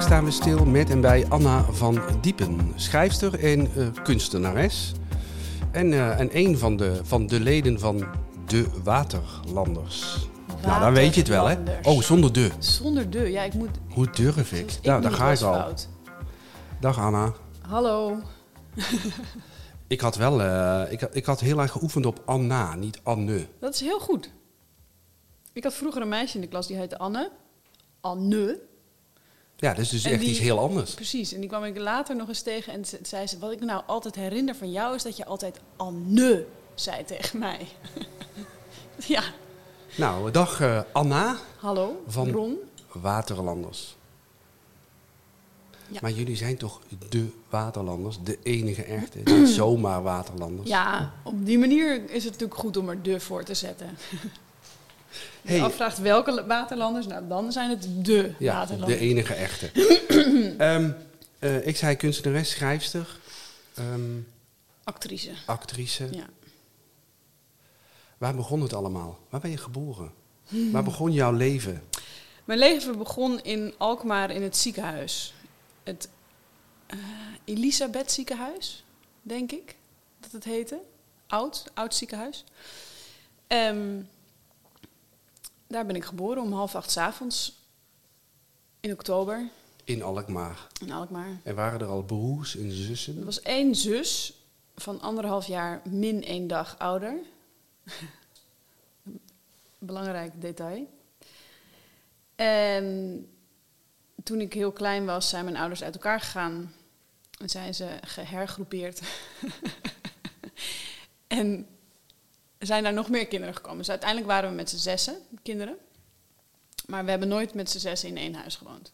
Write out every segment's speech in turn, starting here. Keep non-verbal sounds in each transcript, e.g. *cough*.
Vandaag staan we stil met en bij Anna van Diepen, schrijfster en eh, kunstenares. En, eh, en een van de, van de leden van de Waterlanders. Nou, dan weet je het wel, hè? Oh, zonder de. Zonder de. Ja, ik moet... Hoe durf ik? ik nou, daar ga ik al. fout. Dag Anna. Hallo. *laughs* Ik had wel, eh, ik, ik had heel erg geoefend op Anna, niet Anne. Dat is heel goed. Ik had vroeger een meisje in de klas die heette Anne. Anne. Ja, dat is dus En echt die- iets heel anders. Precies. En die kwam ik later nog eens tegen en ze- zei ze... Wat ik me nou altijd herinner van jou is dat je altijd Anne zei tegen mij. *laughs* ja. Nou, dag eh, Anna Hallo. Van- Ron. Waterlanders. Ja. Maar jullie zijn toch de Waterlanders, de enige echte, niet zomaar Waterlanders. Ja, op die manier is het natuurlijk goed om er de voor te zetten. *laughs* Als je Hey. afvraagt welke waterlanders, nou dan zijn het de Ja, waterlanders. de enige echte. *clears throat* Ehm, eh, ik zei kunstenares, schrijfster, ehm, Actrice. actrice. Ja. Waar begon het allemaal? Waar ben je geboren? Waar begon jouw leven? Mijn leven begon in Alkmaar in het ziekenhuis. Het eh, Elisabeth ziekenhuis, denk ik dat het heette. Oud, oud ziekenhuis. Ehm, daar ben ik geboren om half acht 's avonds in oktober In Alkmaar. in Alkmaar. En waren er al broers en zussen? Er was één zus van anderhalf jaar min één dag ouder. *laughs* Belangrijk detail. En toen ik heel klein was, zijn mijn ouders uit elkaar gegaan. En zijn ze gehergroepeerd. *laughs* en zijn daar nog meer kinderen gekomen. Dus uiteindelijk waren we met z'n zessen kinderen. Maar we hebben nooit met z'n zessen in één huis gewoond.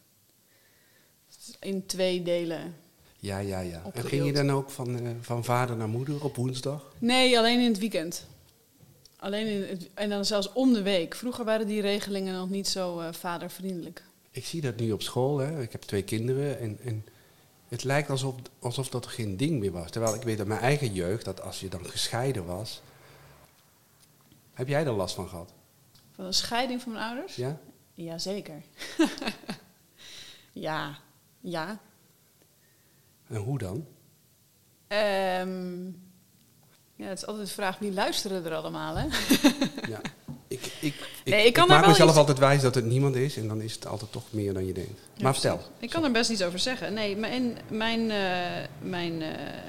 In twee delen Ja, ja, ja. En ging je dan ook van, eh, van vader naar moeder op woensdag? Nee, alleen in het weekend. Alleen in het, en dan zelfs om de week. Vroeger waren die regelingen nog niet zo eh, vadervriendelijk. Ik zie dat nu op school. Hè. Ik heb twee kinderen. En, en het lijkt alsof, alsof dat geen ding meer was. Terwijl ik weet uit mijn eigen jeugd dat als je dan gescheiden was. Heb jij er last van gehad? Van een scheiding van mijn ouders? Ja? Jazeker. *laughs* ja, ja. En hoe dan? Ehm, ja, het is altijd de vraag wie luisteren er allemaal, hè? *laughs* Ja. Ik, ik, ik, Nee, ik kan ik daar maak mezelf iets- altijd wijs dat het niemand is. En dan is het altijd toch meer dan je denkt. maar vertel. Ik kan er best iets over zeggen. Nee, mijn, mijn, eh, mijn, eh,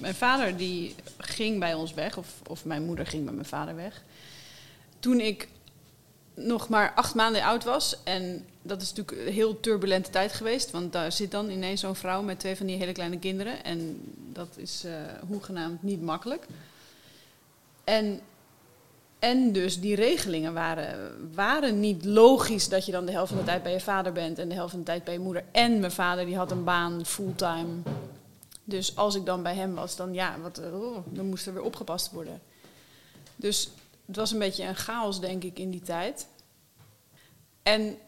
mijn vader die ging bij ons weg, of, of mijn moeder ging bij mijn vader weg. Toen ik nog maar acht maanden oud was. En dat is natuurlijk een heel turbulente tijd geweest. Want daar zit dan ineens zo'n vrouw met twee van die hele kleine kinderen. En dat is eh hoegenaamd niet makkelijk. En, en dus die regelingen waren, waren niet logisch dat je dan de helft van de tijd bij je vader bent en de helft van de tijd bij je moeder. En mijn vader die had een baan fulltime. Dus als ik dan bij hem was, dan ja, wat, eh, oh, dan moest er weer opgepast worden. Dus het was een beetje een chaos, denk ik, in die tijd. En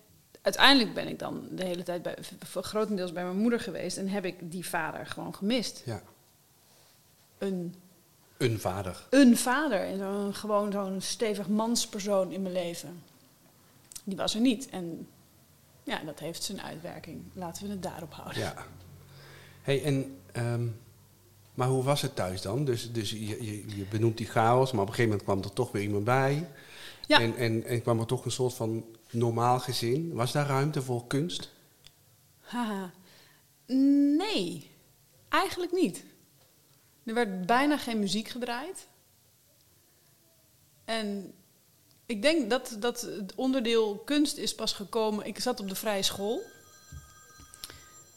uiteindelijk ben ik dan de hele tijd bij, grotendeels bij mijn moeder geweest en heb ik die vader gewoon gemist. Ja. Een, Een vader. een vader, en gewoon zo'n stevig manspersoon in mijn leven. Die was er niet. En ja, dat heeft zijn uitwerking. Laten we het daarop houden. Ja. Hey, en, ehm, maar hoe was het thuis dan? Dus, dus je, je, je benoemt die chaos, maar op een gegeven moment kwam er toch weer iemand bij. Ja. En, en, en kwam er toch een soort van normaal gezin. Was daar ruimte voor kunst? Haha. Nee, eigenlijk niet. Er werd bijna geen muziek gedraaid. En ik denk dat, dat het onderdeel kunst is pas gekomen. Ik zat op de vrije school.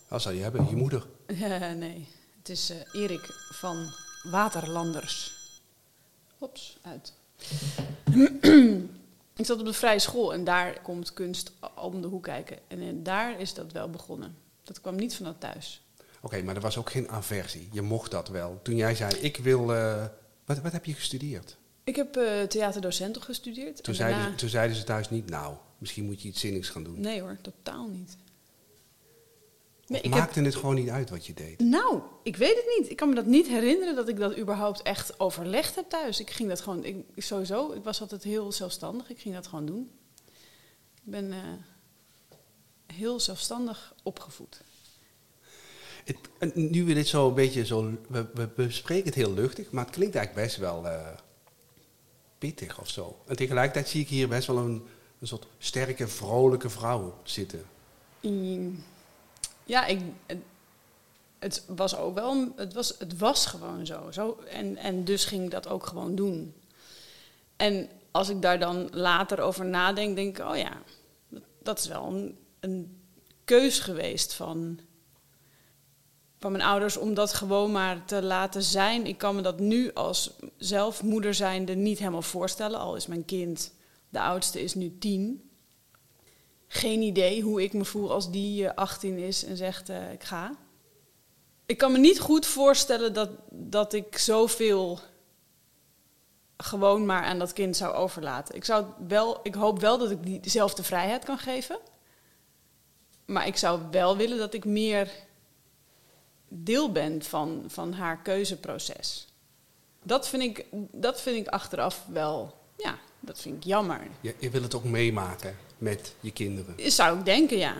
Wat zou je hebben? Je moeder. Eh, nee, het is eh, Erik van Waterlanders. Hops, uit. *clears throat* ik zat op de vrije school en daar komt kunst om de hoek kijken. En eh, daar is dat wel begonnen. Dat kwam niet vanuit thuis. Oké, maar er was ook geen aversie. Je mocht dat wel. Toen jij zei, ik wil... wat, wat heb je gestudeerd? Ik heb theaterdocenten gestudeerd. Toen, en zeiden, ze- toen zeiden ze thuis niet, nou, misschien moet je iets zinnigs gaan doen. Nee hoor, totaal niet. Of Nee, ik heb, maakte het gewoon niet uit wat je deed? nou, ik weet het niet. Ik kan me dat niet herinneren dat ik dat überhaupt echt overlegd heb thuis. Ik ging dat gewoon, ik, sowieso, ik was altijd heel zelfstandig. Ik ging dat gewoon doen. Ik ben eh, heel zelfstandig opgevoed. Het, nu we dit zo een beetje zo... We, we bespreken het heel luchtig, maar het klinkt eigenlijk best wel eh, pittig of zo. En tegelijkertijd zie ik hier best wel een, een soort sterke, vrolijke vrouw zitten. Mm, Ja, ik, het, was ook wel, het was, het was gewoon zo. zo en, en dus ging ik dat ook gewoon doen. En als ik daar dan later over nadenk, denk ik, oh ja, dat, dat is wel een, een keus geweest van, van mijn ouders om dat gewoon maar te laten zijn. Ik kan me dat nu als zelfmoeder zijnde niet helemaal voorstellen, al is mijn kind, de oudste is nu tien geen idee hoe ik me voel als die eh, 18 is en zegt eh, ik ga. Ik kan me niet goed voorstellen dat, dat ik zoveel gewoon maar aan dat kind zou overlaten. Ik, zou wel, ik hoop wel dat ik die dezelfde vrijheid kan geven. Maar ik zou wel willen dat ik meer deel ben van, van haar keuzeproces. Dat vind, ik, dat vind ik achteraf wel, dat vind ik jammer. Je, je wil het ook meemaken met je kinderen. Zou ik denken, ja.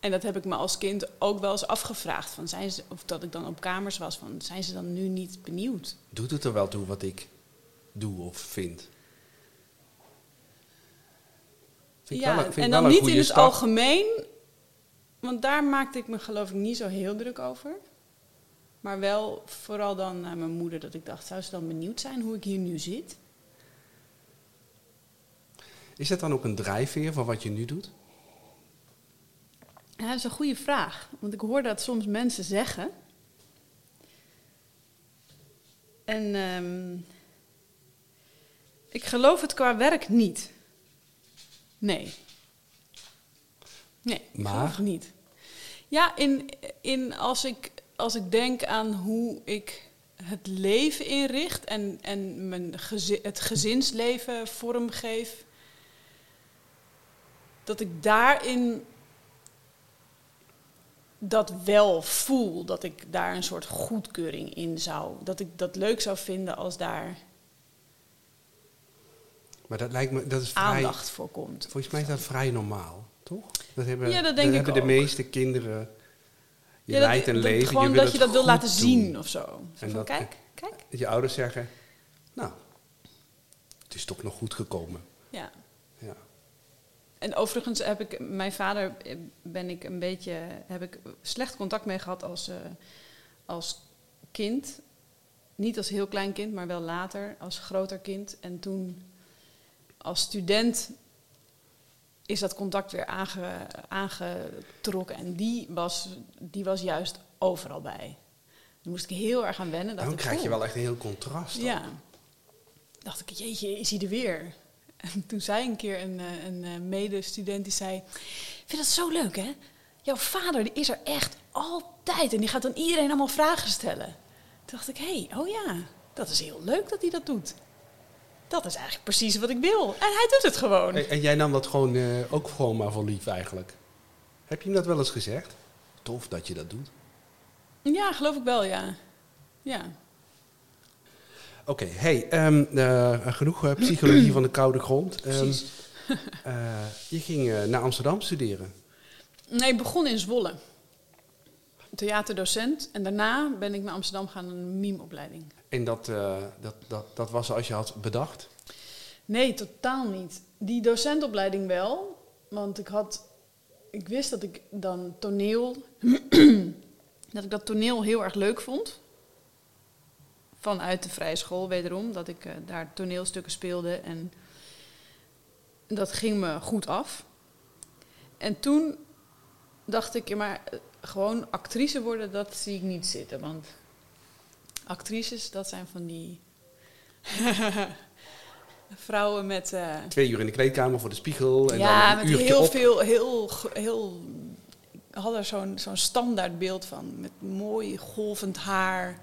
En dat heb ik me als kind ook wel eens afgevraagd. Van zijn ze, of dat ik dan op kamers was van, zijn ze dan nu niet benieuwd? Doet het er wel toe wat ik doe of vind? Ja, wel en dan niet in het stap. algemeen, want daar maakte ik me geloof ik niet zo heel druk over. Maar wel vooral dan naar mijn moeder, dat ik dacht, zou ze dan benieuwd zijn hoe ik hier nu zit? Is dat dan ook een drijfveer van wat je nu doet? Ja, dat is een goede vraag. Want ik hoor dat soms mensen zeggen. En ehm, ik geloof het qua werk niet. Nee. Nee, ik Maar? geloof het niet. Ja, in, in als, ik, als ik denk aan hoe ik het leven inricht en, en mijn het gezinsleven vormgeef, dat ik daarin dat wel voel, dat ik daar een soort goedkeuring in zou. Dat ik dat leuk zou vinden als daar Maar dat lijkt me, dat is vrij, aandacht voor komt. volgens mij is dat vrij normaal, toch? Dat hebben, Ja, dat denk ik hebben de meeste kinderen. Je Ja, dat- leidt een dat- leven, Gewoon je wil dat je dat wil laten doen. zien of zo. Zo En van, kijk, kijk. Dat je ouders zeggen, nou, het is toch nog goed gekomen. Ja. En overigens heb ik mijn vader eh, ben ik een beetje heb ik slecht contact mee gehad als, eh, als kind. Niet als heel klein kind, maar wel later als groter kind. En toen als student is dat contact weer aange, aangetrokken. En die was, die was juist overal bij. Daar moest ik heel erg aan wennen. Dan krijg je wel echt een heel contrast. dan. Ja. Dacht ik, jeetje, is hij er weer? En toen zei een keer een, eh, een eh, medestudent, die zei... Ik vind dat zo leuk, hè? Jouw vader die is er echt altijd. En die gaat dan iedereen allemaal vragen stellen. Toen dacht ik, hé, hey, oh ja, dat is heel leuk dat hij dat doet. Dat is eigenlijk precies wat ik wil. En hij doet het gewoon. En, en jij nam dat gewoon eh, ook gewoon maar voor lief eigenlijk. Heb je hem dat wel eens gezegd? Tof dat je dat doet. Ja, geloof ik wel, ja. Ja. Oké, hey, ehm, eh, genoeg eh, psychologie van de koude grond. Eh, je ging naar Amsterdam studeren. Nee, ik begon in Zwolle. Theaterdocent. En daarna ben ik naar Amsterdam gaan, een mimeopleiding. En dat, dat, dat, dat was zoals je had bedacht. Nee, totaal niet. Die docentopleiding wel. Want ik had... Ik wist dat ik dan toneel... *clears throat* dat ik dat toneel heel erg leuk vond. Vanuit de vrije school wederom. Dat ik eh, daar toneelstukken speelde. En dat ging me goed af. En toen dacht ik, ja, maar eh, gewoon actrice worden, dat zie ik niet zitten. Want actrices, dat zijn van die *laughs* vrouwen met... eh, Twee uur in de kleedkamer voor de spiegel. En ja, dan een met heel op. veel, heel, heel... Ik had er zo'n zo'n standaardbeeld van. Met mooi golvend haar,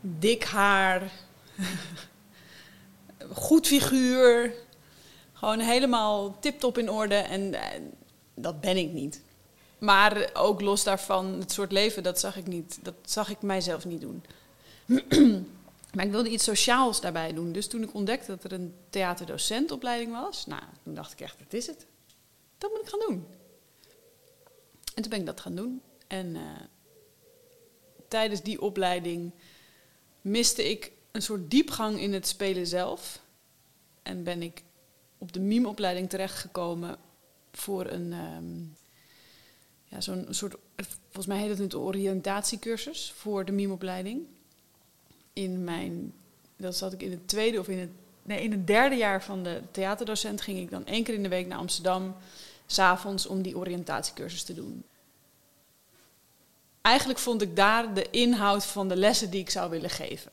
dik haar, goed figuur. Gewoon helemaal tip-top in orde en dat ben ik niet. Maar ook los daarvan, het soort leven, dat zag ik niet. Dat zag ik mijzelf niet doen. *clears throat* maar ik wilde iets sociaals daarbij doen. Dus toen ik ontdekte dat er een theaterdocentopleiding was, nou, toen dacht ik echt, dat is het. Dat moet ik gaan doen. En toen ben ik dat gaan doen. En eh, tijdens die opleiding miste ik een soort diepgang in het spelen zelf. En ben ik op de mimeopleiding terechtgekomen voor een, ehm, ja, zo'n soort, volgens mij heet het een oriëntatiecursus voor de mimeopleiding. In mijn, dat zat ik in het tweede of in het, nee, in het derde jaar van de theaterdocent ging ik dan één keer in de week naar Amsterdam, s'avonds, om die oriëntatiecursus te doen. Eigenlijk vond ik daar de inhoud van de lessen die ik zou willen geven.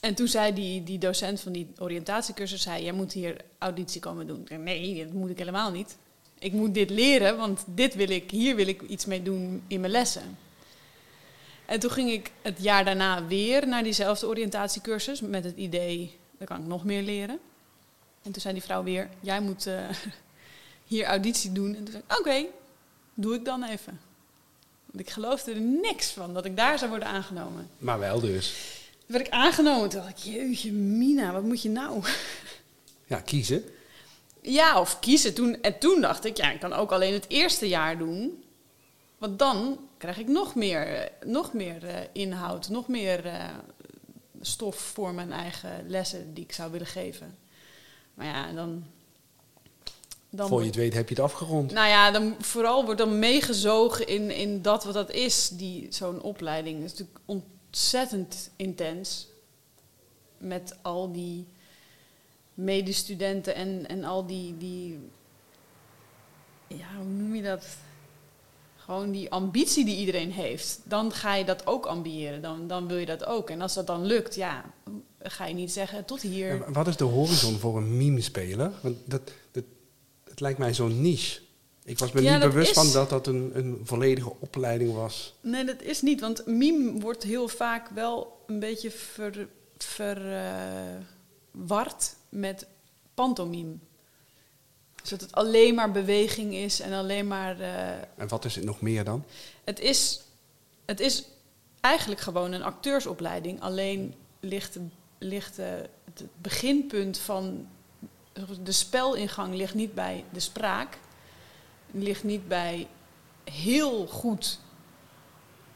En toen zei die, die docent van die oriëntatiecursus, zei, jij moet hier auditie komen doen. nee, dat moet ik helemaal niet. Ik moet dit leren, want dit wil ik, hier wil ik iets mee doen in mijn lessen. En toen ging ik het jaar daarna weer naar diezelfde oriëntatiecursus met het idee, dan kan ik nog meer leren. En toen zei die vrouw weer, jij moet uh, *laughs* hier auditie doen. En toen zei ik, oké, doe ik dan even. Want ik geloofde er niks van dat ik daar zou worden aangenomen. Maar wel dus. Toen werd ik aangenomen. Toen dacht ik, jeetje Mina, wat moet je nou? Ja, kiezen. Ja, of kiezen. Toen, en toen dacht ik, ja, ik kan ook alleen het eerste jaar doen. Want dan krijg ik nog meer, eh, nog meer uh, inhoud, nog meer uh, stof voor mijn eigen lessen die ik zou willen geven. Maar ja, dan dan Voor je het weet heb je het afgerond. Nou ja, dan vooral wordt dan meegezogen in, in dat wat dat is, die, zo'n opleiding. Het is natuurlijk ontzettend intens. Met al die medestudenten en, en al die, die... Ja, hoe noem je dat? Gewoon die ambitie die iedereen heeft. Dan ga je dat ook ambiëren. Dan, dan wil je dat ook. En als dat dan lukt, ja, ga je niet zeggen tot hier. wat is de horizon voor een meme-speler? Want dat, dat het lijkt mij zo'n niche. Ik was me niet bewust van dat dat een, een volledige opleiding was. Nee, dat is niet. Want mime wordt heel vaak wel een beetje verward ver, uh, met pantomime. Dus dat het alleen maar beweging is en alleen maar... Uh, en wat is het nog meer dan? Het is, het is eigenlijk gewoon een acteursopleiding. Alleen ligt, ligt uh, het beginpunt van de spelingang ligt niet bij de spraak, ligt niet bij heel goed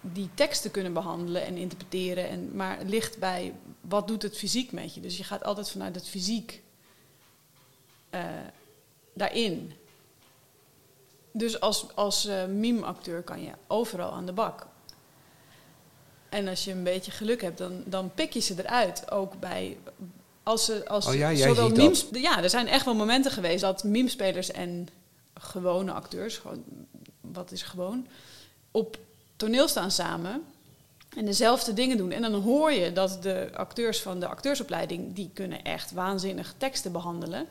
die teksten kunnen behandelen en interpreteren, en, maar ligt bij wat doet het fysiek met je. Dus je gaat altijd vanuit het fysiek uh, daarin. Dus als, als uh, meme-acteur kan je overal aan de bak. En als je een beetje geluk hebt, dan, dan pik je ze eruit. Ook bij als ze, als oh ja, zowel memes, ja, er zijn echt wel momenten geweest dat memespelers en gewone acteurs, gewoon, wat is gewoon, op toneel staan samen en dezelfde dingen doen. En dan hoor je dat de acteurs van de acteursopleiding, die kunnen echt waanzinnig teksten behandelen.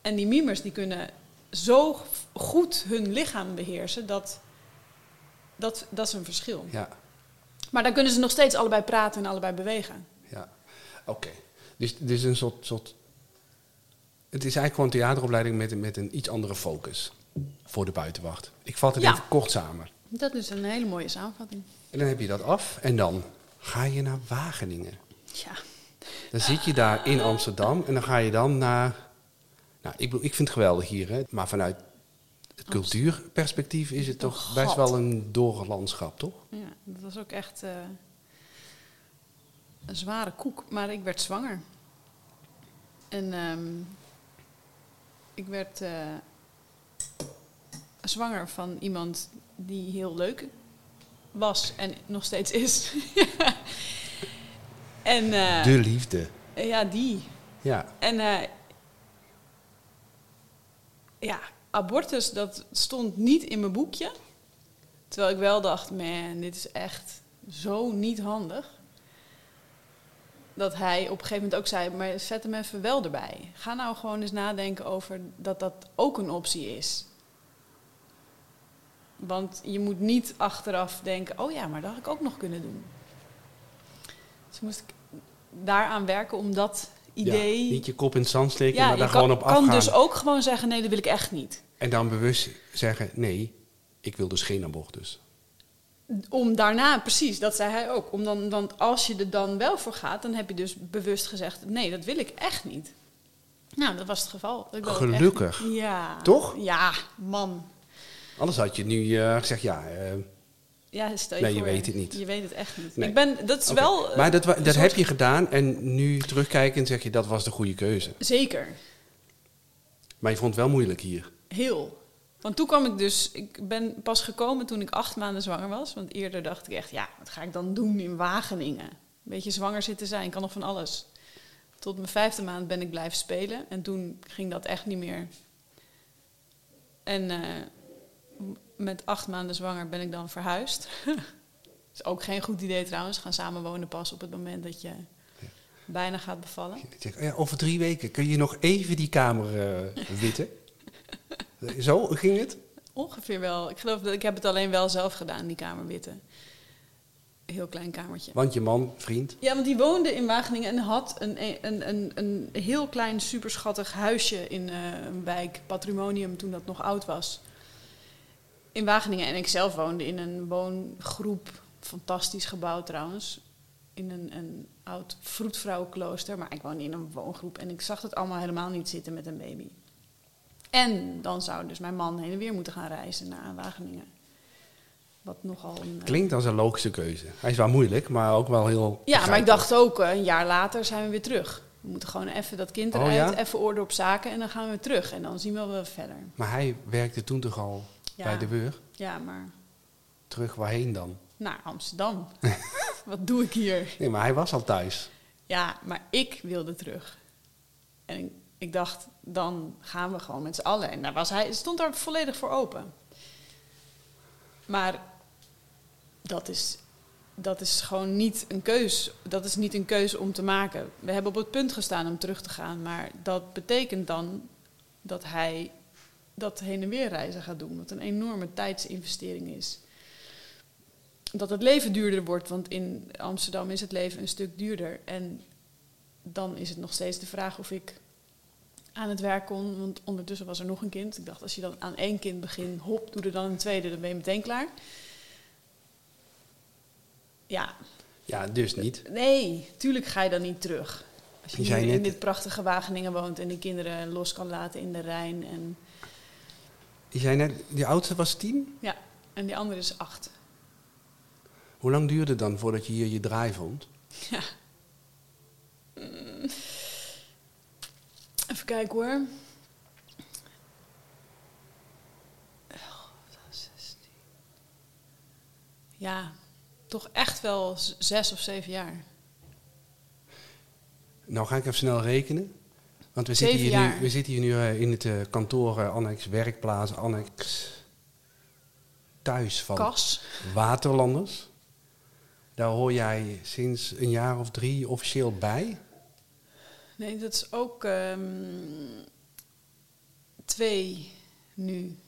En die mimers, die kunnen zo goed hun lichaam beheersen, dat, dat, dat is een verschil. Ja. Maar dan kunnen ze nog steeds allebei praten en allebei bewegen. Ja, oké. Dus het is een soort, soort. Het is eigenlijk gewoon een theateropleiding met, met een iets andere focus voor de buitenwacht. Ik vat het even kort samen. Dat is een hele mooie samenvatting. En dan heb je dat af en dan ga je naar Wageningen. Ja. Dan zit je daar in Amsterdam en dan ga je dan naar. Nou, ik, ik vind het geweldig hier, hè? maar vanuit het cultuurperspectief is het toch best wel een doorlandschap, toch? Ja, dat was ook echt. Uh een zware koek, maar ik werd zwanger. En um, ik werd uh, zwanger van iemand die heel leuk was en nog steeds is. *laughs* en, uh, De liefde. Ja, die. Ja. En uh, ja, abortus, dat stond niet in mijn boekje. Terwijl ik wel dacht, man, dit is echt zo niet handig dat hij op een gegeven moment ook zei: maar zet hem even wel erbij. Ga nou gewoon eens nadenken over dat dat ook een optie is. Want je moet niet achteraf denken: oh ja, maar dat had ik ook nog kunnen doen. Dus moest ik daaraan werken om dat idee. Ja, niet je kop in het zand steken, Ja, maar je daar kan, gewoon op kan afgaan. dus ook gewoon zeggen: nee, dat wil ik echt niet. En dan bewust zeggen, nee, ik wil dus geen abortus. Om daarna, precies, dat zei hij ook. Om dan, want als je er dan wel voor gaat, dan heb je dus bewust gezegd: nee, dat wil ik echt niet. Nou, dat was het geval. Ik echt Gelukkig. Ja. Toch? Ja, man. Anders had je nu eh, gezegd, ja, eh, Ja, stel je Nee, je voor, weet het niet. Je weet het echt niet. Nee. Ik ben, dat is wel. eh, maar dat, wa- een dat soort- heb je gedaan en nu terugkijkend zeg je, dat was de goede keuze. Zeker. Maar je vond het wel moeilijk hier. Heel. Want toen kwam ik dus, ik ben pas gekomen toen ik acht maanden zwanger was. Want eerder dacht ik echt, ja, wat ga ik dan doen in Wageningen? Een beetje zwanger zitten zijn, kan nog van alles. Tot mijn vijfde maand ben ik blijven spelen. En toen ging dat echt niet meer. En eh, met acht maanden zwanger ben ik dan verhuisd. *laughs* is ook geen goed idee trouwens. Gaan samenwonen pas op het moment dat je bijna gaat bevallen. Oh ja, over drie weken kun je nog even die kamer eh, witten. Zo ging het? Ongeveer wel. Ik geloof dat ik heb het alleen wel zelf gedaan, die kamer witte. Heel klein kamertje. Want je man, vriend, Ja, want die woonde in Wageningen en had een, een, een, een heel klein, superschattig huisje in eh, een wijk, Patrimonium, toen dat nog oud was. In Wageningen. En ik zelf woonde in een woongroep, fantastisch gebouwd trouwens. In een, een oud vroedvrouwenklooster. Maar ik woonde in een woongroep en ik zag het allemaal helemaal niet zitten met een baby. En dan zou dus mijn man heen en weer moeten gaan reizen naar Wageningen. Wat nogal een... eh, klinkt als een logische keuze. Hij is wel moeilijk, maar ook wel heel ja, maar ik dacht ook, eh, een jaar later zijn we weer terug. We moeten gewoon even dat kind Oh, eruit, ja? even orde op zaken en dan gaan we weer terug. En dan zien we wel verder. Maar hij werkte toen toch al Ja. bij de Weur? Ja, maar Terug waarheen dan? naar Amsterdam. *laughs* Wat doe ik hier? Nee, maar hij was al thuis. Ja, maar ik wilde terug. En ik, dacht, dan gaan we gewoon met z'n allen. En daar was hij, stond daar volledig voor open. Maar dat is, dat is gewoon niet een keus. Dat is niet een keus om te maken. We hebben op het punt gestaan om terug te gaan. Maar dat betekent dan dat hij dat heen en weer reizen gaat doen. Wat een enorme tijdsinvestering is. Dat het leven duurder wordt, want in Amsterdam is het leven een stuk duurder. En dan is het nog steeds de vraag of ik aan het werk kon. Want ondertussen was er nog een kind. Ik dacht, als je dan aan één kind begint, hop, doe er dan een tweede, dan ben je meteen klaar. Ja, Ja, dus niet. nee, tuurlijk ga je dan niet terug. Als je in dit prachtige Wageningen woont en de kinderen los kan laten in de Rijn. En, Je zei net, die oudste was tien. ja, en die andere is acht. Hoe lang duurde het dan voordat je hier je draai vond? Ja. Mm. *laughs* Even kijken hoor. Dat is 16. Ja, toch echt wel zes of zeven jaar. Nou ga ik even snel rekenen. Want we zitten hier nu, we zitten hier nu eh, in het eh, kantoor eh, annex werkplaats annex thuis van Kas. Waterlanders. Daar hoor jij sinds een jaar of drie officieel bij. Nee, dat is ook ehm, twee nu.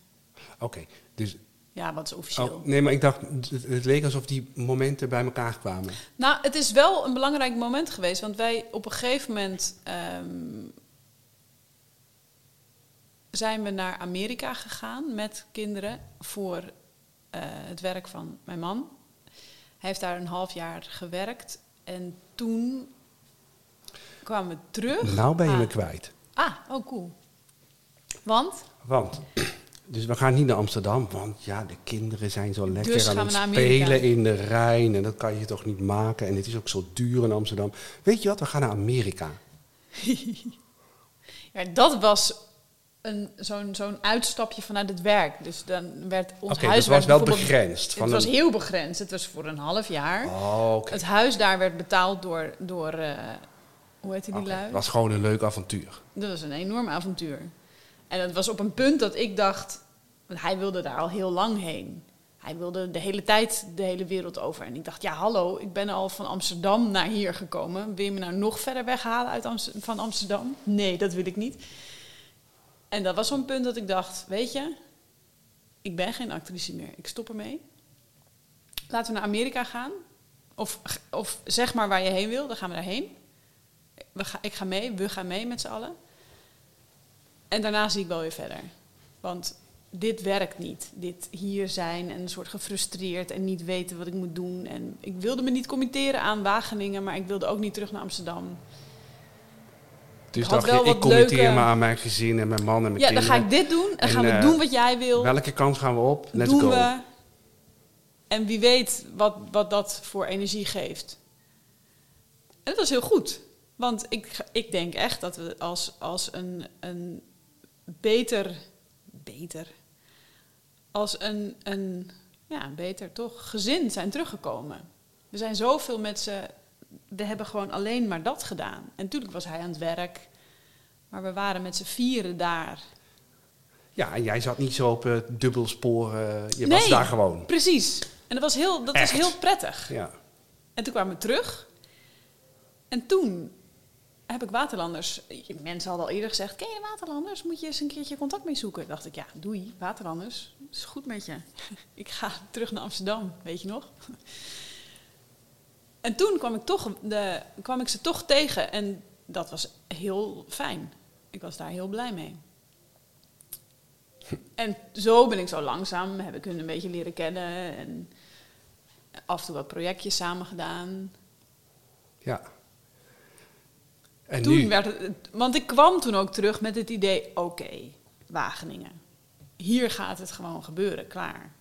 Oké, dus Ja, wat is officieel? oh, nee, maar ik dacht, het, leek alsof die momenten bij elkaar kwamen. Nou, het is wel een belangrijk moment geweest. Want wij op een gegeven moment ehm, zijn we naar Amerika gegaan met kinderen voor eh, het werk van mijn man. Hij heeft daar een half jaar gewerkt. En toen kwamen we terug. Nou ben je Ah. me kwijt. Ah, oh cool. Want? Want, *clears throat* dus we gaan niet naar Amsterdam, want ja, de kinderen zijn zo lekker Dus aan het spelen in de Rijn. En dat kan je toch niet maken. En het is ook zo duur in Amsterdam. Weet je wat, we gaan naar Amerika. *laughs* Ja, dat was een, zo'n, zo'n uitstapje vanuit het werk. Dus dan werd ons Oké, dat huis was wel begrensd. Het Van was een- heel begrensd. Het was voor een half jaar. Oh, oké. Het huis daar werd betaald door, door eh, hoe heet die Oké, lui? Het was gewoon een leuk avontuur. Dat was een enorm avontuur. En het was op een punt dat ik dacht, want hij wilde daar al heel lang heen. Hij wilde de hele tijd de hele wereld over. En ik dacht, ja hallo, ik ben al van Amsterdam naar hier gekomen. Wil je me nou nog verder weghalen uit Amst- van Amsterdam? Nee, dat wil ik niet. En dat was zo'n punt dat ik dacht, weet je, ik ben geen actrice meer. Ik stop ermee. Laten we naar Amerika gaan. Of, of zeg maar waar je heen wil, dan gaan we daarheen. We ga, ik ga mee, we gaan mee met z'n allen. En daarna zie ik wel weer verder. Want dit werkt niet. Dit hier zijn en een soort gefrustreerd en niet weten wat ik moet doen. En ik wilde me niet committeren aan Wageningen, maar ik wilde ook niet terug naar Amsterdam. Dus had dacht je, ik committeer leuke- me aan mijn gezin en mijn man en mijn Ja, dan kinderen. ga ik dit doen en, En, gaan we eh, doen wat jij wil. Welke kant gaan we op? Let's doen go. we. En wie weet wat, wat dat voor energie geeft. En dat was heel goed. Want ik, ik denk echt dat we als, als een, een beter, beter, als een, een, ja, beter toch, gezin zijn teruggekomen. We zijn zoveel met ze, we hebben gewoon alleen maar dat gedaan. En natuurlijk was hij aan het werk, maar we waren met z'n vieren daar. Ja, en jij zat niet zo op uh, dubbelspoor. eh, je Nee. was daar gewoon. Precies. En dat was heel, dat was heel prettig. Ja. En toen kwamen we terug. En toen heb ik Waterlanders... Mensen hadden al eerder gezegd... Ken je Waterlanders? Moet je eens een keertje contact mee zoeken. dacht ik, ja, doei, Waterlanders. is goed met je. *laughs* ik ga terug naar Amsterdam, weet je nog? *laughs* en toen kwam ik, toch de, kwam ik ze toch tegen. En dat was heel fijn. Ik was daar heel blij mee. En zo ben ik zo langzaam, heb ik hun een beetje leren kennen. En af en toe wat projectjes samen gedaan. ja. En Toen nu? werd het, want ik kwam toen ook terug met het idee: oké, Wageningen. Hier gaat het gewoon gebeuren, klaar.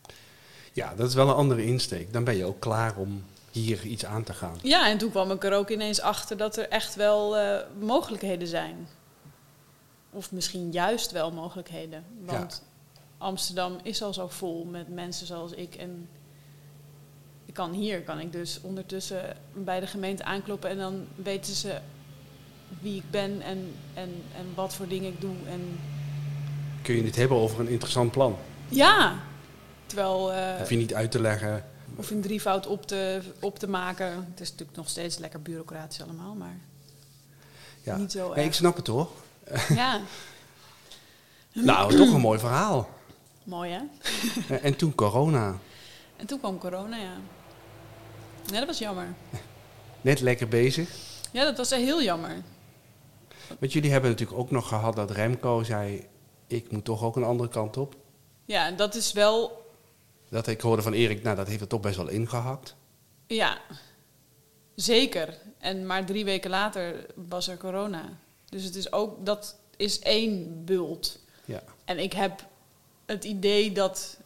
Ja, dat is wel een andere insteek. Dan ben je ook klaar om hier iets aan te gaan. Ja, en toen kwam ik er ook ineens achter dat er echt wel eh, mogelijkheden zijn. Of misschien juist wel mogelijkheden. Want Amsterdam is al zo vol met mensen zoals ik. En ik kan hier, kan ik dus ondertussen bij de gemeente aankloppen en dan weten ze wie ik ben en, en, en wat voor dingen ik doe. En Kun je het hebben over een interessant plan? ja, terwijl. eh, Hoef je niet uit te leggen. of in drievoud op te, op te maken. Het is natuurlijk nog steeds lekker bureaucratisch allemaal, maar Ja. niet zo Nee, ik erg. snap het hoor. Ja, *laughs* *clears throat* Nou, toch een mooi verhaal. mooi hè? En- *laughs* En toen corona. En toen kwam corona, ja. Nee, dat was jammer. Net lekker bezig. Ja, dat was heel jammer. Want jullie hebben natuurlijk ook nog gehad dat Remco zei... ik moet toch ook een andere kant op. Ja, en dat is wel, Dat ik hoorde van Erik, nou dat heeft er toch best wel ingehakt. ja, zeker. En maar drie weken later was er corona. Dus het is ook, dat is één bult. Ja. En ik heb het idee dat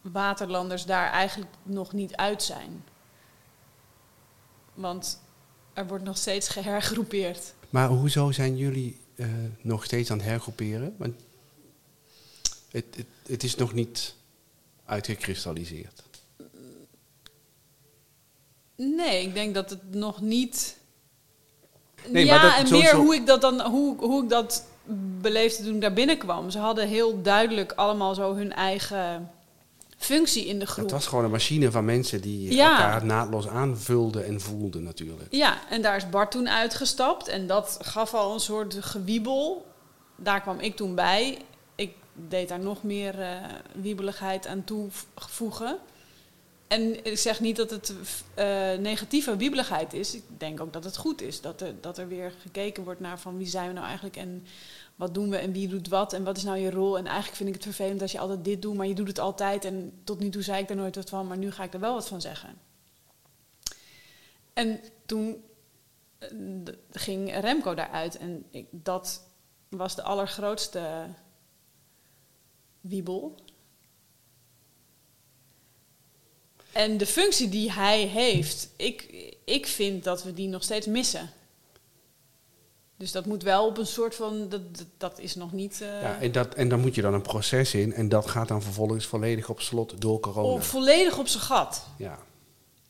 waterlanders daar eigenlijk nog niet uit zijn. Want er wordt nog steeds gehergroepeerd. Maar hoezo zijn jullie eh, nog steeds aan het hergroeperen? Want het, het, het is nog niet uitgekristalliseerd. Nee, ik denk dat het nog niet. Nee, maar ja, dat- en zo- meer zo- hoe ik dat dan, hoe, hoe ik dat beleefde toen ik daar binnenkwam. Ze hadden heel duidelijk allemaal zo hun eigen functie in de groep. Het was gewoon een machine van mensen die Ja. elkaar naadloos aanvulden en voelden natuurlijk. Ja, en daar is Bart toen uitgestapt en dat gaf al een soort gewiebel. Daar kwam ik toen bij. Ik deed daar nog meer eh, wiebeligheid aan toevoegen. En ik zeg niet dat het eh, negatieve wiebeligheid is. Ik denk ook dat het goed is. Dat er, dat er weer gekeken wordt naar van wie zijn we nou eigenlijk en wat doen we en wie doet wat en wat is nou je rol. En eigenlijk vind ik het vervelend als je altijd dit doet, maar je doet het altijd. En tot nu toe zei ik er nooit wat van, maar nu ga ik er wel wat van zeggen. En toen eh, ging Remco daaruit en dat was de allergrootste wiebel. En de functie die hij heeft, ik, ik vind dat we die nog steeds missen. Dus dat moet wel op een soort van, dat, dat, is nog niet eh, Ja, en, dat, en dan moet je dan een proces in en dat gaat dan vervolgens volledig op slot door corona. op, volledig op zijn gat. Ja.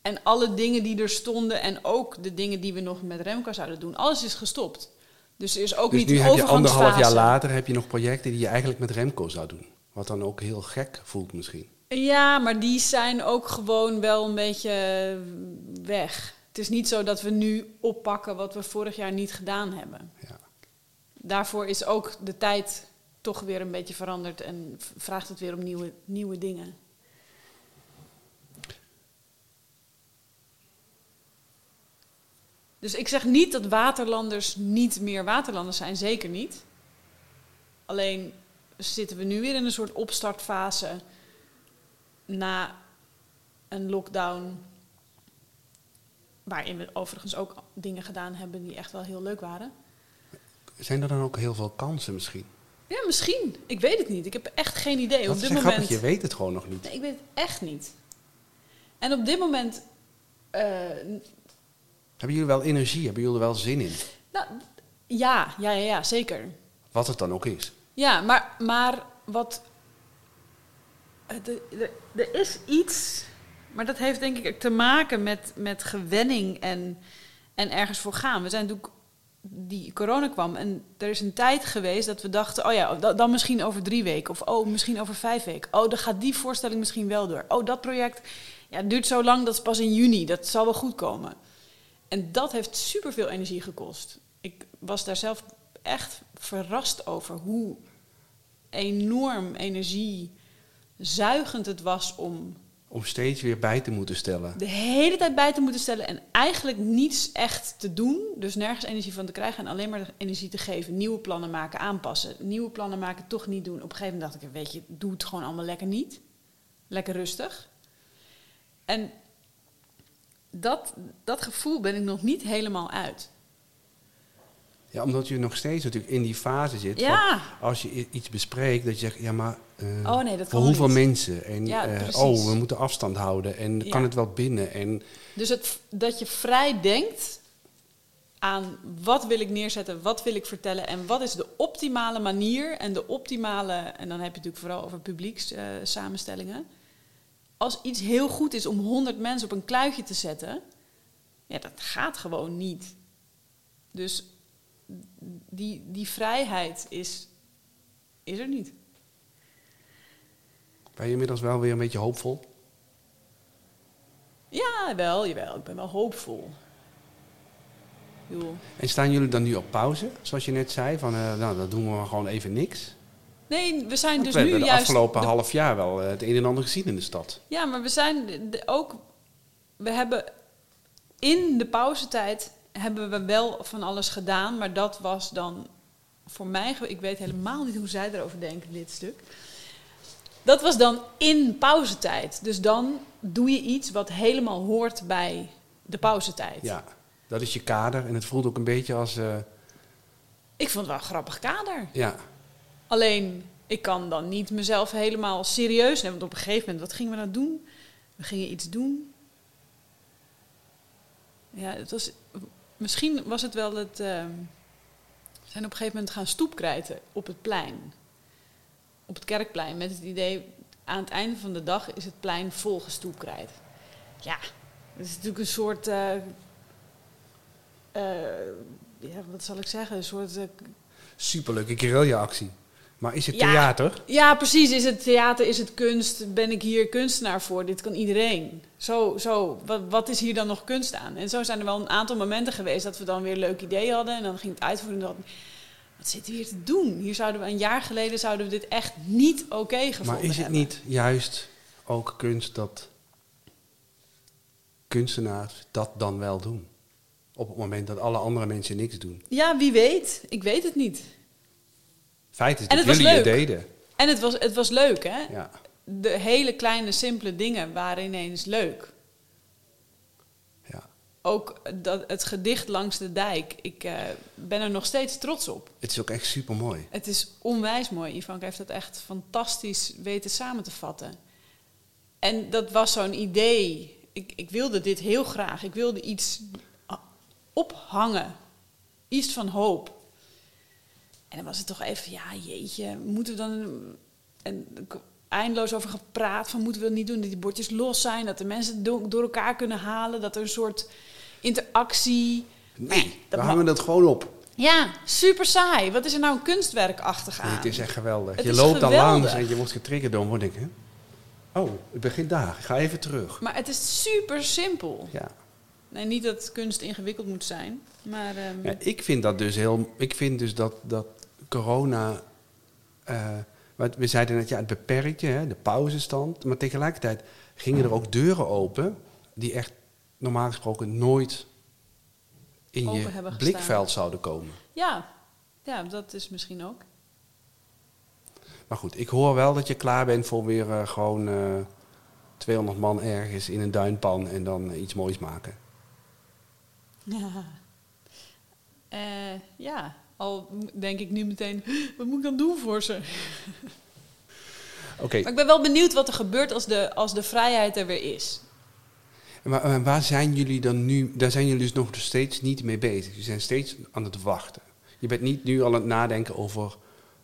En alle dingen die er stonden en ook de dingen die we nog met Remco zouden doen, alles is gestopt. Dus er is ook Dus niet nu heb je anderhalf jaar later heb je nog projecten die je eigenlijk met Remco zou doen. Wat dan ook heel gek voelt misschien. Ja, maar die zijn ook gewoon wel een beetje weg. Het is niet zo dat we nu oppakken wat we vorig jaar niet gedaan hebben. Ja. Daarvoor is ook de tijd toch weer een beetje veranderd en vraagt het weer om nieuwe, nieuwe dingen. Dus ik zeg niet dat waterlanders niet meer waterlanders zijn, zeker niet. Alleen zitten we nu weer in een soort opstartfase na een lockdown. Waarin we overigens ook dingen gedaan hebben die echt wel heel leuk waren. Zijn er dan ook heel veel kansen misschien? Ja, misschien. Ik weet het niet. Ik heb echt geen idee. Dat op dit moment. grappig, je weet het gewoon nog niet. Nee, ik weet het echt niet. En op dit moment. eh, Hebben jullie wel energie? Hebben jullie er wel zin in? nou, ja, ja, ja, ja, zeker. Wat het dan ook is. Ja, maar, maar wat. Eh, Er is iets. Maar dat heeft denk ik te maken met, met gewenning en, en ergens voor gaan. We zijn natuurlijk. Die corona kwam en er is een tijd geweest dat we dachten: oh ja, da- dan misschien over drie weken. Of oh, misschien over vijf weken. Oh, dan gaat die voorstelling misschien wel door. Oh, dat project ja, duurt zo lang, dat is pas in juni. Dat zal wel goed komen. En dat heeft superveel energie gekost. Ik was daar zelf echt verrast over hoe enorm energiezuigend het was om Om steeds weer bij te moeten stellen. de hele tijd bij te moeten stellen en eigenlijk niets echt te doen. Dus nergens energie van te krijgen en alleen maar de energie te geven. Nieuwe plannen maken, aanpassen. Nieuwe plannen maken, toch niet doen. Op een gegeven moment dacht ik, weet je, doe het gewoon allemaal lekker niet. Lekker rustig. En dat, dat gevoel ben ik nog niet helemaal uit. Ja, omdat je nog steeds natuurlijk in die fase zit. Ja. Van als je iets bespreekt, dat je zegt, ja maar... eh, Oh nee, dat voor hoeveel niet. mensen? En Ja, eh, oh, we moeten afstand houden. En Ja. kan het wel binnen? En Dus het, dat je vrij denkt aan wat wil ik neerzetten, wat wil ik vertellen en wat is de optimale manier en de optimale, en dan heb je het natuurlijk vooral over publiekssamenstellingen. samenstellingen. Als iets heel goed is om 100 mensen op een kluitje te zetten, ja, dat gaat gewoon niet. Dus die, die vrijheid is, is er niet. Ben je inmiddels wel weer een beetje hoopvol? Ja, wel, jawel. Ik ben wel hoopvol. Bedoel, En staan jullie dan nu op pauze? Zoals je net zei, van eh, nou, dan doen we gewoon even niks. Nee, we zijn Want dus we nu hebben de afgelopen de- half jaar wel eh, het een en ander gezien in de stad. Ja, maar we zijn ook... We hebben in de pauzetijd hebben we wel van alles gedaan, maar dat was dan voor mij... Ik weet helemaal niet hoe zij erover denken, dit stuk. Dat was dan in pauzetijd. Dus dan doe je iets wat helemaal hoort bij de pauzetijd. Ja, dat is je kader. En het voelt ook een beetje als... eh, Ik vond het wel een grappig kader. ja, Alleen, ik kan dan niet mezelf helemaal serieus nemen. Want op een gegeven moment, wat gingen we nou doen? We gingen iets doen. Ja, het was, misschien was het wel het... ehm, we zijn op een gegeven moment gaan stoepkrijten op het plein. Op het kerkplein. Met het idee, aan het einde van de dag is het plein vol gestoepkrijt. Ja, dat is natuurlijk een soort... eh, eh, ja, wat zal ik zeggen? Een soort... eh, superleuke guerrilla-actie. Maar is het Ja. theater? Ja, precies. Is het theater, is het kunst? Ben ik hier kunstenaar voor? Dit kan iedereen. Zo, zo. Wat, wat is hier dan nog kunst aan? En zo zijn er wel een aantal momenten geweest dat we dan weer een leuk idee hadden. En dan ging het uitvoeren en wat zitten we hier te doen? Hier zouden we een jaar geleden zouden we dit echt niet oké gevonden Maar is het hebben. niet juist ook kunst dat kunstenaars dat dan wel doen? Op het moment dat alle andere mensen niks doen. Ja, wie weet. Ik weet het niet. Feit is En dat jullie het deden. En het was, het was leuk, hè? Ja. De hele kleine, simpele dingen waren ineens leuk. Ook dat, het gedicht langs de dijk. Ik eh, ben er nog steeds trots op. Het is ook echt super mooi. Het is onwijs mooi. Ivanka heeft dat echt fantastisch weten samen te vatten. En dat was zo'n idee. Ik, ik wilde dit heel graag. Ik wilde iets ophangen. Iets van hoop. En dan was het toch even, ja jeetje, moeten we dan... En eindeloos over gepraat van moeten we dat niet doen, dat die bordjes los zijn, dat de mensen do- door elkaar kunnen halen, dat er een soort interactie... Nee, we hangen dat gewoon op. Ja, super saai. Wat is er nou een kunstwerkachtig aan? Nee, het is echt geweldig. Het je loopt dan langs en je wordt getriggerd door. Ik, hè? Oh, het begint daar. Ik ga even terug. Maar het is super simpel. Ja. Nee, niet dat kunst ingewikkeld moet zijn, maar ehm, Ja, ik vind dat dus heel. Ik vind dus dat, dat corona. eh, wat we zeiden net, ja, het beperkt je, hè, de pauzestand. Maar tegelijkertijd gingen er ook deuren open. die echt normaal gesproken nooit in open je blikveld zouden komen. Ja. ja, dat is misschien ook. Maar goed, ik hoor wel dat je klaar bent voor weer eh, gewoon eh 200 man ergens in een duinpan en dan eh, iets moois maken. Ja. *laughs* Ja, al denk ik nu meteen, *gasps* wat moet ik dan doen voor ze? Oké, *laughs* Maar ik ben wel benieuwd wat er gebeurt als de, als de vrijheid er weer is. Waar, en waar zijn jullie dan nu? Daar zijn jullie dus nog steeds niet mee bezig. Je zijn steeds aan het wachten. Je bent niet nu al aan het nadenken over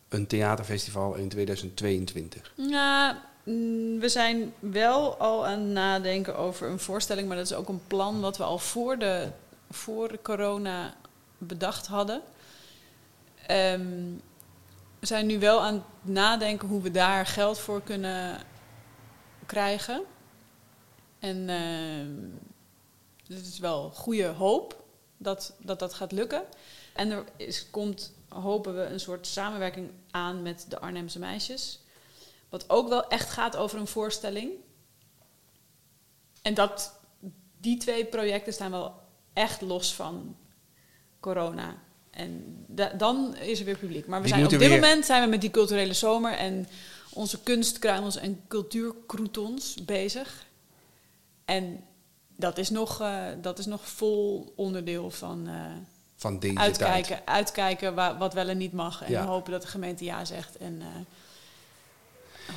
een theaterfestival in 2022. Ja, mm, we zijn wel al aan het nadenken over een voorstelling, maar dat is ook een plan wat we al voor de, voor corona bedacht hadden. Ehm, we zijn nu wel aan het nadenken hoe we daar geld voor kunnen krijgen. En ehm het is wel goede hoop dat dat, dat gaat lukken. En er is, komt, hopen we, een soort samenwerking aan met de Arnhemse meisjes. Wat ook wel echt gaat over een voorstelling. En dat, die twee projecten staan wel echt los van corona. En da- dan is er weer publiek. Maar we Die zijn op dit weer- moment zijn we met die culturele zomer en onze kunstkruimels en cultuurcroutons bezig. En dat is nog, eh, dat is nog vol onderdeel van eh, Van deze uitkijken, tijd. uitkijken wa- wat wel en niet mag. En Ja. hopen dat de gemeente ja zegt en eh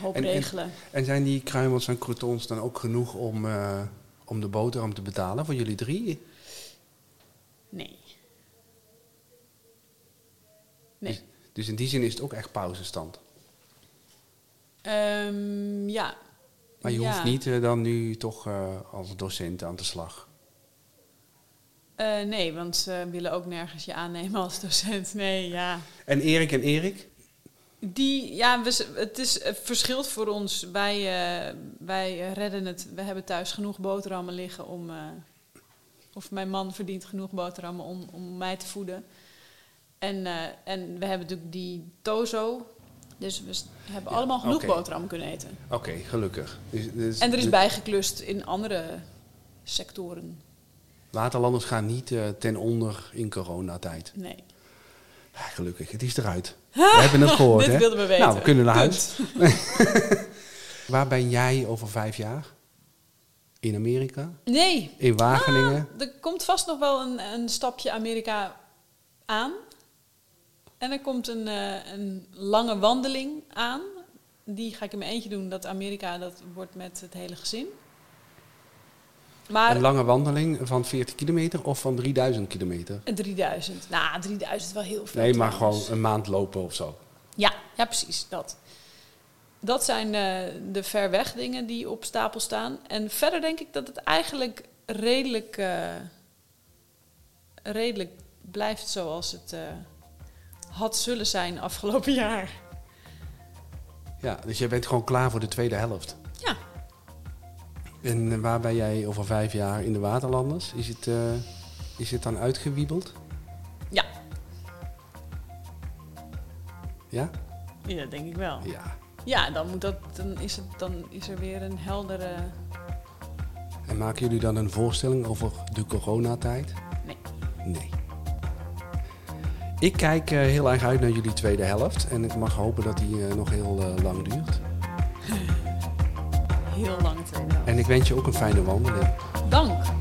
hoop En- en- regelen. En zijn die kruimels en croutons dan ook genoeg om, om de boterham te betalen voor jullie drie? Nee. Nee. Dus in die zin is het ook echt pauzestand. Ehm, ja. Maar je Ja. hoeft niet eh, dan nu toch eh, als docent aan de slag. Eh, nee, want ze willen ook nergens je aannemen als docent. Nee, ja. En Erik en Erik? Die, ja, we, het is, het verschilt voor ons. Wij, wij redden het. We hebben thuis genoeg boterhammen liggen om. of mijn man verdient genoeg boterhammen om, om mij te voeden. En, en we hebben natuurlijk die Tozo. Dus we hebben Ja, allemaal genoeg oké. boterhammen kunnen eten. Oké, gelukkig. Dus, dus En er is bijgeklust in andere sectoren. Waterlanders gaan niet eh, ten onder in coronatijd. Nee. Ja, gelukkig, het is eruit. *laughs* We hebben het gehoord, Dit hè? wilden we weten. Nou, we kunnen naar Punt. huis. *laughs* Waar ben jij over vijf jaar? In Amerika? Nee, In Wageningen? er komt vast nog wel een, een stapje Amerika aan. En er komt een, eh, een lange wandeling aan. Die ga ik in mijn eentje doen. Dat Amerika, dat wordt met het hele gezin. Maar Een lange wandeling van 40 kilometer of van 3000 kilometer? 3000. Nou, 3000 wel heel veel. Nee, maar trouwens. gewoon een maand lopen of zo. Ja, ja, precies. Dat. Dat zijn eh, de ver weg dingen die op stapel staan. En verder denk ik dat het eigenlijk redelijk, eh, redelijk blijft zoals het eh, had zullen zijn afgelopen jaar. Ja, dus je bent gewoon klaar voor de tweede helft. Ja, En waar ben jij over vijf jaar in de Waterlanders? Is het, eh, is het dan uitgewiebeld? ja. Ja? ja denk ik wel. Ja. Ja, dan, moet dat, dan, is het, dan is er weer een heldere... En maken jullie dan een voorstelling over de coronatijd? Nee. Nee. Ik kijk eh, heel erg uit naar jullie tweede helft. En ik mag hopen dat die eh, nog heel eh, lang duurt. Heel lang tweede helft. En ik wens je ook een fijne wandeling. Dank.